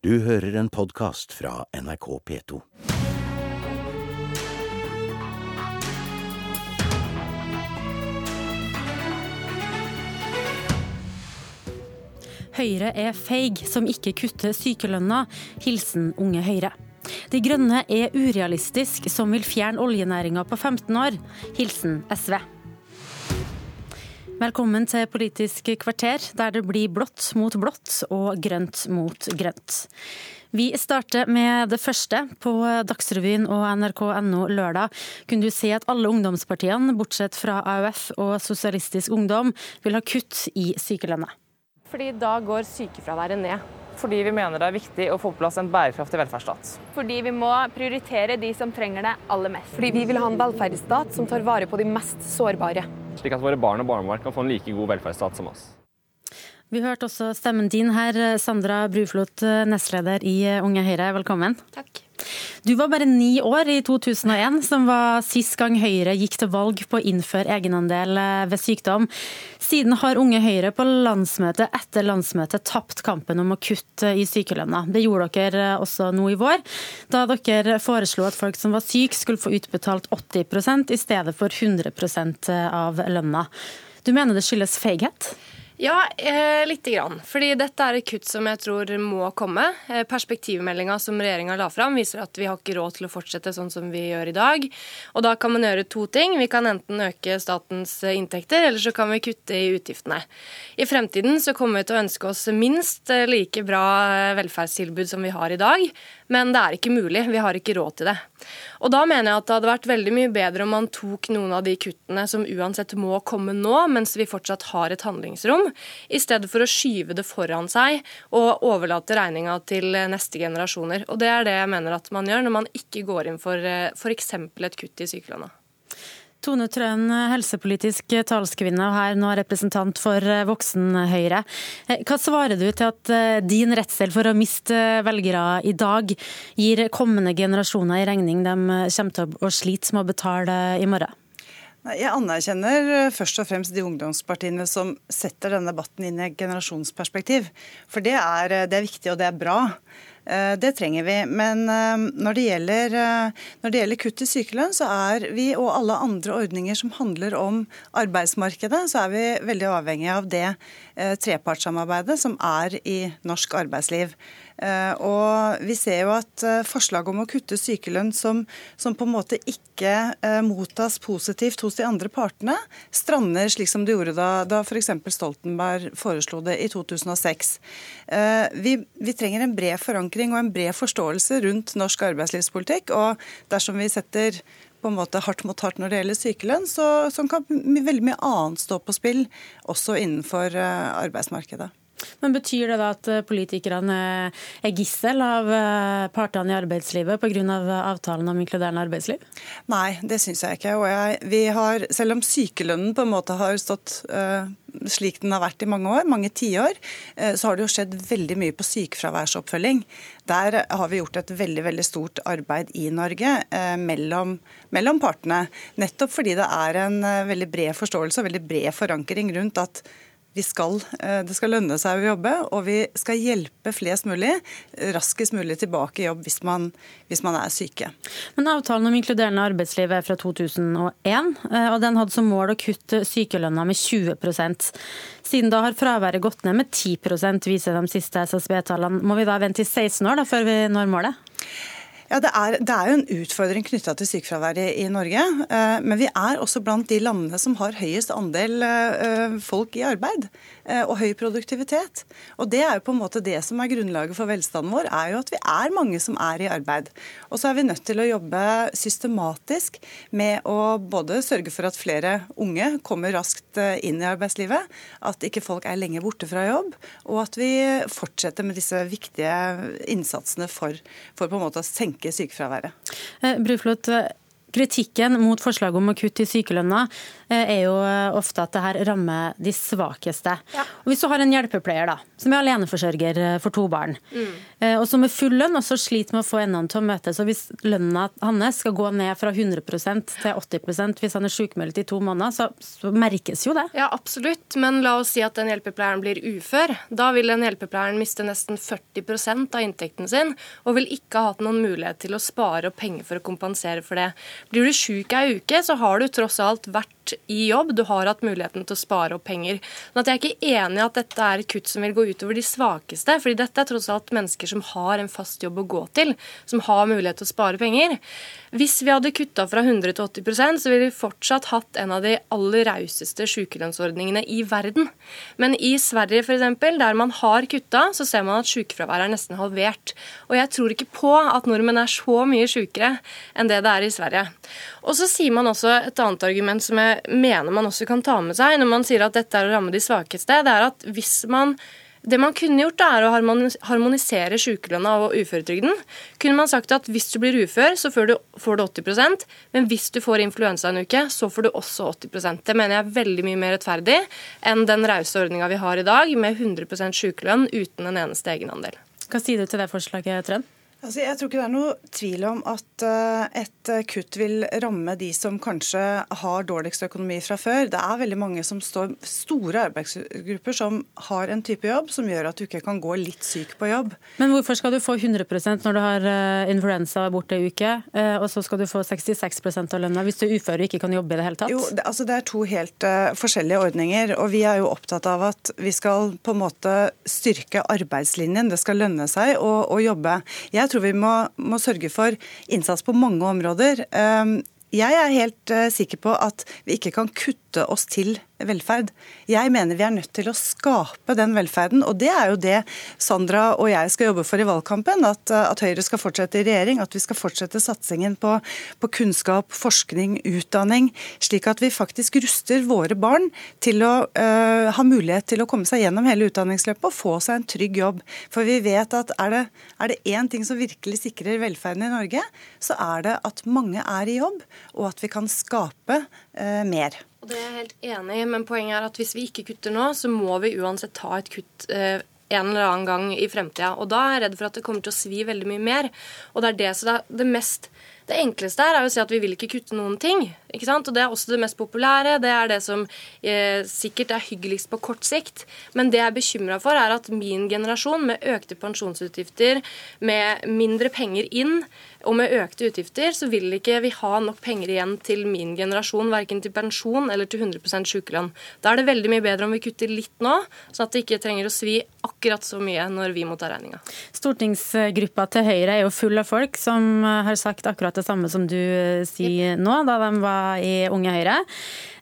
Du hører en podkast fra NRK P2. Høyre er feig som ikke kutter sykelønna. Hilsen Unge Høyre. De Grønne er urealistisk som vil fjerne oljenæringa på 15 år. Hilsen SV. Velkommen til Politisk kvarter, der det blir blått mot blått og grønt mot grønt. Vi starter med det første. På Dagsrevyen og nrk.no lørdag kunne du se at alle ungdomspartiene, bortsett fra AUF og Sosialistisk Ungdom, vil ha kutt i sykelønna. Fordi da går sykefraværet ned. Fordi vi mener det er viktig å få på plass en bærekraftig velferdsstat. Fordi vi må prioritere de som trenger det aller mest. Fordi vi vil ha en velferdsstat som tar vare på de mest sårbare. Slik at våre barn og barnebarn kan få en like god velferdsstat som oss. Vi hørte også stemmen din her, Sandra Bruflot, nestleder i Unge Høyre. Velkommen. Takk. Du var bare ni år i 2001, som var sist gang Høyre gikk til valg på å innføre egenandel ved sykdom. Siden har Unge Høyre på landsmøte etter landsmøte tapt kampen om å kutte i sykelønna. Det gjorde dere også nå i vår, da dere foreslo at folk som var syke skulle få utbetalt 80 i stedet for 100% av lønna. Du mener det skyldes feighet? Ja, eh, lite grann. Fordi dette er et kutt som jeg tror må komme. Eh, Perspektivmeldinga som regjeringa la fram, viser at vi har ikke råd til å fortsette sånn som vi gjør i dag. Og da kan man gjøre to ting. Vi kan enten øke statens eh, inntekter, eller så kan vi kutte i utgiftene. I fremtiden så kommer vi til å ønske oss minst eh, like bra velferdstilbud som vi har i dag, men det er ikke mulig. Vi har ikke råd til det. Og da mener jeg at det hadde vært veldig mye bedre om man tok noen av de kuttene som uansett må komme nå, mens vi fortsatt har et handlingsrom, i stedet for å skyve det foran seg og overlate regninga til neste generasjoner. Og det er det jeg mener at man gjør når man ikke går inn for f.eks. et kutt i sykelønna. Tone Trøen, helsepolitisk talskvinne og her nå representant for Voksen-Høyre. Hva svarer du til at din redsel for å miste velgere i dag gir kommende generasjoner i regning de kommer til å slite med å betale i morgen? Jeg anerkjenner først og fremst de ungdomspartiene som setter denne debatten inn i et generasjonsperspektiv. For det er, det er viktig, og det er bra. Det trenger vi. Men når det, gjelder, når det gjelder kutt i sykelønn, så er vi og alle andre ordninger som handler om arbeidsmarkedet, så er vi veldig avhengig av det trepartssamarbeidet som er i norsk arbeidsliv. Og vi ser jo at forslaget om å kutte sykelønn som, som på en måte ikke mottas positivt hos de andre partene, strander slik som det gjorde da, da f.eks. Stoltenberg foreslo det i 2006. Vi, vi trenger en bred forankring og en bred forståelse rundt norsk arbeidslivspolitikk. og dersom vi setter på en måte hardt mot hardt når det gjelder sykelønn, så, så kan veldig mye annet stå på spill, også innenfor arbeidsmarkedet. Men Betyr det da at politikerne er gissel av partene i arbeidslivet pga. Av avtalen om inkluderende arbeidsliv? Nei, det syns jeg ikke. Jeg, har, selv om sykelønnen på en måte har stått uh, slik den har vært i mange år, mange tiår, uh, så har det jo skjedd veldig mye på sykefraværsoppfølging. Der har vi gjort et veldig veldig stort arbeid i Norge uh, mellom, mellom partene. Nettopp fordi det er en veldig bred forståelse og veldig bred forankring rundt at skal, det skal lønne seg å jobbe, og vi skal hjelpe flest mulig raskest mulig tilbake i jobb hvis man, hvis man er syke. Men Avtalen om inkluderende arbeidsliv er fra 2001, og den hadde som mål å kutte sykelønna med 20 Siden da har fraværet gått ned med 10% viser de siste SSB-tallene. Må vi da vente i 16 år da, før vi når målet? Ja, det er, det er, jo en utfordring knytta til sykefraværet i Norge. Men vi er også blant de landene som har høyest andel folk i arbeid og høy produktivitet. Og det er jo på en måte det som er grunnlaget for velstanden vår, er jo at vi er mange som er i arbeid. Og så er vi nødt til å jobbe systematisk med å både sørge for at flere unge kommer raskt inn i arbeidslivet, at ikke folk er lenge borte fra jobb, og at vi fortsetter med disse viktige innsatsene for, for på en måte å senke sykefraværet. Bruflot, Kritikken mot forslaget om å kutte i sykelønna eh, er jo eh, ofte at det her rammer de svakeste. Ja. Og Hvis du har en hjelpepleier da, som er aleneforsørger eh, for to barn, mm. og som er full lønn og så sliter med å få endene til å møtes, og hvis lønna hans skal gå ned fra 100% til 80% hvis han er sykmeldt i to måneder, så, så, merkes jo det. Ja, absolutt. Men la oss si at den hjelpepleieren blir ufør. Da vil den hjelpepleieren miste nesten 40% av inntekten sin, og vil ikke ha hatt noen mulighet til å spare opp penger for å kompensere for det. Blir du sjuk ei uke, så har du tross alt vært i jobb. Du har hatt muligheten til å spare opp penger. Men at jeg er ikke enig i at dette er et kutt som vil gå utover de svakeste. fordi dette er tross alt mennesker som har en fast jobb å gå til, som har mulighet til å spare penger. Hvis vi hadde kutta fra 100 til 80 så ville vi fortsatt hatt en av de aller rauseste sykelønnsordningene i verden. Men i Sverige f.eks., der man har kutta, så ser man at sykefraværet er nesten halvert. Og jeg tror ikke på at nordmenn er så mye sjukere enn det det er i Sverige. Og så sier man også et annet argument som jeg mener man også kan ta med seg når man sier at dette er å ramme de svakeste. Det er at hvis man det man kunne gjort, er å harmonisere sykelønna og uføretrygden. Kunne man sagt at hvis du blir ufør, så får du, får du 80% men hvis du får influensa en uke, så får du også 80 Det mener jeg er veldig mye mer rettferdig enn den rause ordninga vi har i dag, med 100% sykelønn uten en eneste egenandel. Hva sier du til det forslaget, Trønd? Altså, jeg tror ikke det er noe tvil om at uh, et eh, kutt vil ramme de som kanskje har dårligst økonomi fra før. Det er veldig mange som står store arbeidsgrupper som har en type jobb som gjør at du ikke kan gå litt syk på jobb. Men hvorfor skal du få 100% når du har uh, influensa borte i uke, uh, og så skal du få 66 av lønna hvis du er ufør og ikke kan jobbe i det hele tatt? Jo, det, altså, det er to helt forskjellige ordninger, og vi er jo opptatt av at vi skal på en måte styrke arbeidslinjen. Det skal lønne seg å, å jobbe. Jeg jeg tror vi må, må sørge for innsats på mange områder. Ehm, jeg er helt eh, sikker på at vi ikke kan kutte oss til velferd. Jeg mener vi er nødt til å skape den velferden. Og det er jo det Sandra og jeg skal jobbe for i valgkampen. At, at Høyre skal fortsette i regjering. At vi skal fortsette satsingen på, på, kunnskap, forskning, utdanning. Slik at vi faktisk ruster våre barn til å øh, ha mulighet til å komme seg gjennom hele utdanningsløpet og få seg en trygg jobb. For vi vet at er det, er det én ting som virkelig sikrer velferden i Norge, så er det at mange er i jobb, og at vi kan skape øh, mer. Og Det er jeg helt enig i, men poenget er at hvis vi ikke kutter nå, så må vi uansett ta et kutt eh, en eller annen gang i fremtida. Og da er jeg redd for at det kommer til å svi veldig mye mer. Og det er det, det, er det mest det enkleste her er å si at vi vil ikke kutte noen ting. ikke sant? Og Det er også det mest populære. Det er det som eh, sikkert er hyggeligst på kort sikt. Men det jeg er bekymra for, er at min generasjon, med økte pensjonsutgifter, med mindre penger inn og med økte utgifter, så vil ikke vi ha nok penger igjen til min generasjon, verken til pensjon eller til 100% sykelønn. Da er det veldig mye bedre om vi kutter litt nå, sånn at det ikke trenger å svi akkurat så mye når vi må ta regninga. Stortingsgruppa til Høyre er jo full av folk som har sagt akkurat det samme som du eh, sier nå, da de var i Unge Høyre.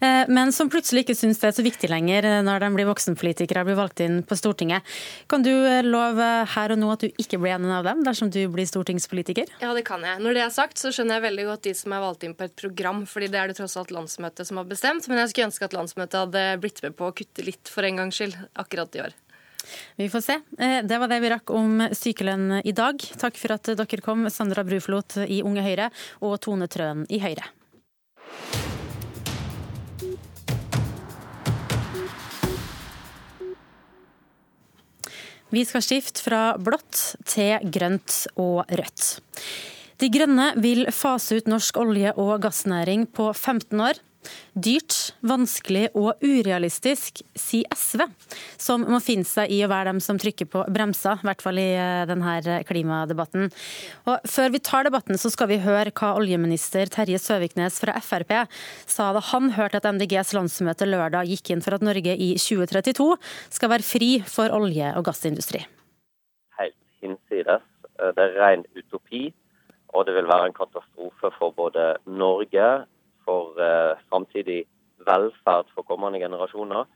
Eh, men som plutselig ikke syns det er så viktig lenger eh, når de blir voksenpolitikere og blir valgt inn på Stortinget. Kan du love her og nå at du ikke blir en av dem dersom du blir stortingspolitiker? Ja, det kan jeg. Når det er sagt, så skjønner jeg veldig godt de som er valgt inn på et program, fordi det er det tross alt landsmøtet som har bestemt. Men jeg skulle ønske at landsmøtet hadde blitt med på å kutte litt for en gangs skyld akkurat i år. Vi får se. Eh, det var det vi rakk om sykelønn i dag. Takk for at dere kom, Sandra Bruflot i Unge Høyre og Tone Trøen i Høyre. Vi skal skifte fra blått til grønt og rødt. De Grønne vil fase ut norsk olje- og gassnæring på 15 år. Dyrt, vanskelig og urealistisk, sier SV, som må finne seg i å være dem som trykker på bremsa, i hvert fall i eh, denne klimadebatten. Og før vi tar debatten, så skal vi høre hva oljeminister Terje Søviknes fra Frp sa da han hørte at MDGs landsmøte lørdag gikk inn for at Norge i 2032 skal være fri for olje- og gassindustri. Helt hinsides. Det er ren utopi, og det vil være en katastrofe for både Norge, for eh, framtidig velferd for kommende generasjoner.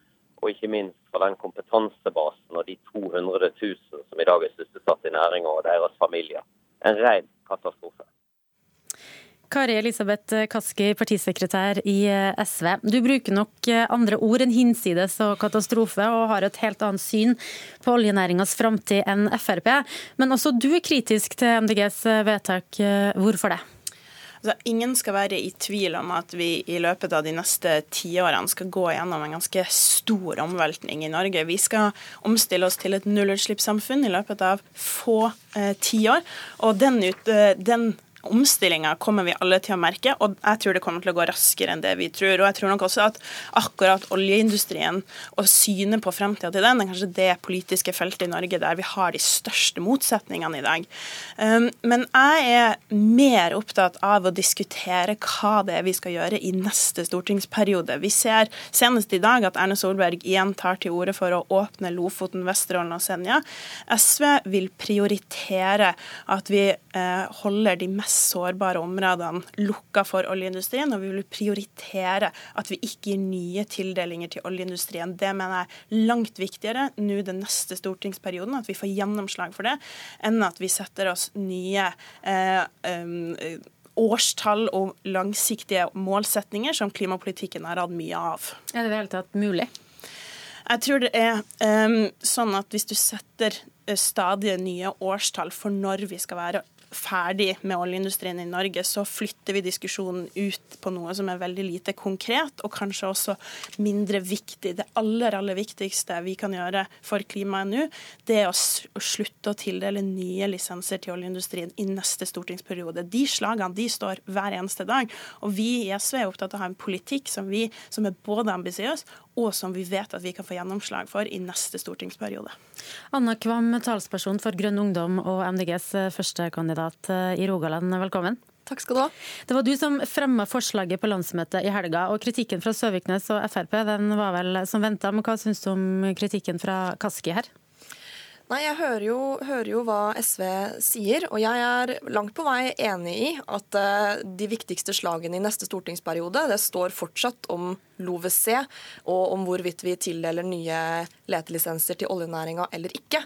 Og ikke minst for den kompetansebasen og de 200 000 som i dag er sysselsatt i næringa og deres familier. En ren katastrofe. Kari Elisabeth Kaski, partisekretær i eh, SV. Du bruker nok eh, andre ord enn hinsides og katastrofe, og har et helt annet syn på oljenæringas framtid enn Frp. Men også du er kritisk til MDGs vedtak. Hvorfor det? Altså, ingen skal være i tvil om at vi i løpet av de neste tiårene skal gå gjennom en ganske stor omveltning i Norge. Vi skal omstille oss til et nullutslippssamfunn i løpet av få eh, tiår. Og den, ut, eh, den omstillinga kommer vi alle til å merke, og jeg tror det kommer til å gå raskere enn det vi tror. Og jeg tror nok også at akkurat oljeindustrien og synet på fremtida til den er kanskje det politiske feltet i Norge der vi har de største motsetningene i dag. Um, men jeg er mer opptatt av å diskutere hva det er vi skal gjøre i neste stortingsperiode. Vi ser senest i dag at Erne Solberg igjen tar til orde for å åpne Lofoten, Vesterålen og Senja. SV vil prioritere at vi eh, holder de mest mest sårbare områdene lukka for oljeindustrien, og vi vil prioritere at vi ikke gir nye tildelinger til oljeindustrien. Det mener jeg er langt viktigere nå den neste stortingsperioden, at vi får gjennomslag for det, enn at vi setter oss nye eh, um, årstall og langsiktige målsetninger som klimapolitikken har hatt mye av. Er det i det hele tatt mulig? Jeg tror det er um, sånn at hvis du setter eh, stadige nye årstall for når vi skal være ferdig med oljeindustrien i Norge, så flytter vi diskusjonen ut på noe som er veldig lite konkret, og kanskje også mindre viktig. Det aller, aller viktigste vi kan gjøre for klimaet nå, det er å slutte å tildele nye lisenser til oljeindustrien i neste stortingsperiode. De slagene de står hver eneste dag. Og vi i SV er opptatt av å ha en politikk som, vi, som er både ambisiøs og som vi vet at vi kan få gjennomslag for i neste stortingsperiode. Anna Kvam, talsperson for Grønn ungdom og MDGs førstekandidat eh, i Rogaland, velkommen. Takk skal du ha. Det var du som fremma forslaget på landsmøtet i helga. og Kritikken fra Søviknes og Frp den var vel som venta. Men hva syns du om kritikken fra Kaski her? Nei, Jeg hører jo, hører jo, hva SV sier, og jeg er langt på vei enig i at uh, de viktigste slagene i neste stortingsperiode det står fortsatt om LoVC og om hvorvidt vi tildeler nye letelisenser til oljenæringa eller ikke.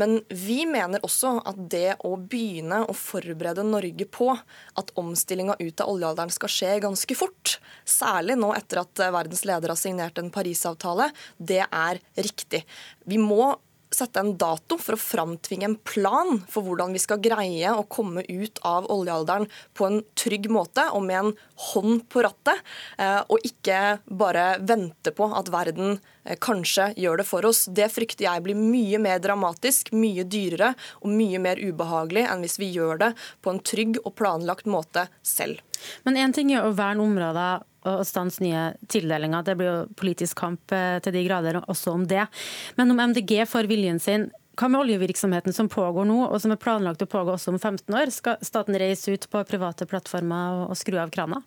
Men vi mener også at det å begynne å forberede Norge på at omstillinga ut av oljealderen skal skje ganske fort, særlig nå etter at verdens ledere har signert en Parisavtale, det er riktig. Vi må sette en dato for å framtvinge en plan for hvordan vi skal greie å komme ut av oljealderen på en trygg måte og med en hånd på rattet, eh, og ikke bare vente på at verden eh, kanskje gjør det for oss. Det frykter jeg blir mye mer dramatisk, mye dyrere og mye mer ubehagelig enn hvis vi gjør det på en trygg og planlagt måte selv. Men én ting er å verne områder å stanse nye tildelinger. Det blir jo politisk kamp eh, til de grader også om det. Men om MDG får viljen sin, hva med oljevirksomheten som pågår nå, og som er planlagt å pågå også om 15 år? Skal staten reise ut på private plattformer og skru av krana?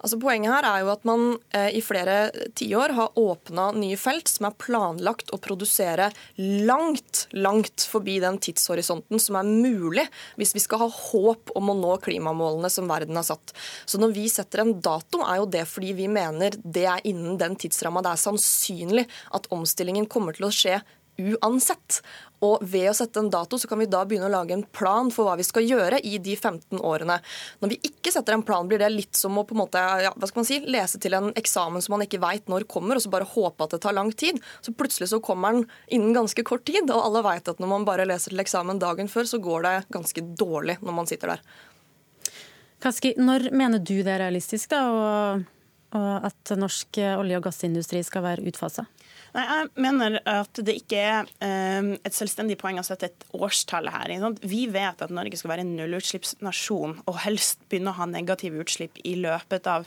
Altså Poenget her er jo at man eh, i flere tiår har åpna nye felt som er planlagt å produsere langt, langt forbi den tidshorisonten som er mulig hvis vi skal ha håp om å nå klimamålene som verden har satt. Så når vi setter en dato, er jo det fordi vi mener det er innen den tidsramma det er sannsynlig at omstillingen kommer til å skje uansett. Og ved å sette en dato, så kan vi da begynne å lage en plan for hva vi skal gjøre i de 15 årene. Når vi ikke setter en plan, blir det litt som å på en måte, ja, hva skal man si, lese til en eksamen som man ikke veit når kommer, og så bare håpe at det tar lang tid. Så plutselig så kommer den innen ganske kort tid, og alle veit at når man bare leser til eksamen dagen før, så går det ganske dårlig når man sitter der. Kaski, når mener du det er realistisk da, og, at norsk olje- og gassindustri skal være utfasa? Nei, Jeg mener at det ikke er um, et selvstendig poeng å sette et årstall her. Vi vet at Norge skal være en nullutslippsnasjon og helst begynne å ha negative utslipp i løpet av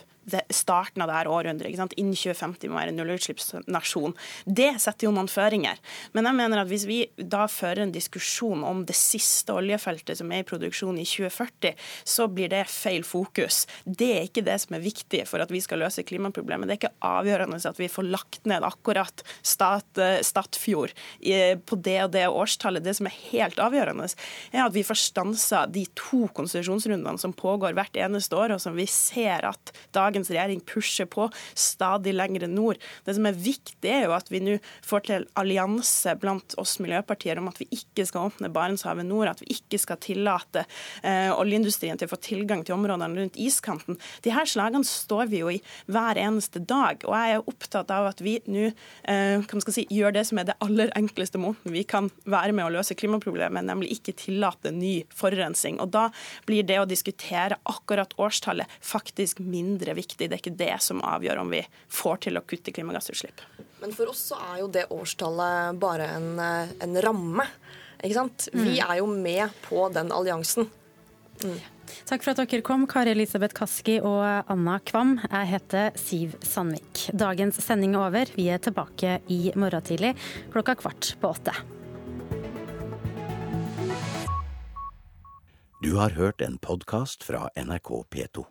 starten av dette århundret. Innen 2050 må være en nullutslippsnasjon. Det setter jo noen føringer. Men jeg mener at hvis vi da fører en diskusjon om det siste oljefeltet som er i produksjon i 2040, så blir det feil fokus. Det er ikke det som er viktig for at vi skal løse klimaproblemet. Det er ikke avgjørende at vi får lagt ned akkurat Stat, eh, Statfjord på det og det årstallet. Det som er helt avgjørende, er at vi får stansa de to konsesjonsrundene som pågår hvert eneste år, og som vi ser at dag dagens regjering pusher på stadig lenger nord. Det som er viktig, er jo at vi nå får til allianse blant oss miljøpartier om at vi ikke skal åpne Barentshavet nord, at vi ikke skal tillate eh, oljeindustrien til å få tilgang til områdene rundt iskanten. De her slagene står vi jo i hver eneste dag. og jeg er opptatt av at vi nå eh, si, gjør det som er det aller enkleste måten vi kan være med å løse klimaproblemet, nemlig ikke tillate ny forurensning. Og Da blir det å diskutere akkurat årstallet faktisk mindre viktig. Det er ikke det som avgjør om vi får til å kutte klimagassutslipp. Men for oss så er jo det årstallet bare en, eh, en ramme. Ikke sant? Vi mm. er jo med på den alliansen. Mm. Takk for at dere kom, Kari Elisabeth Kaski og Anna Kvam. Jeg heter Siv Sandvik. Dagens sending er over. Vi er tilbake i morgen tidlig klokka kvart på åtte. Du har hørt en podkast fra NRK P2.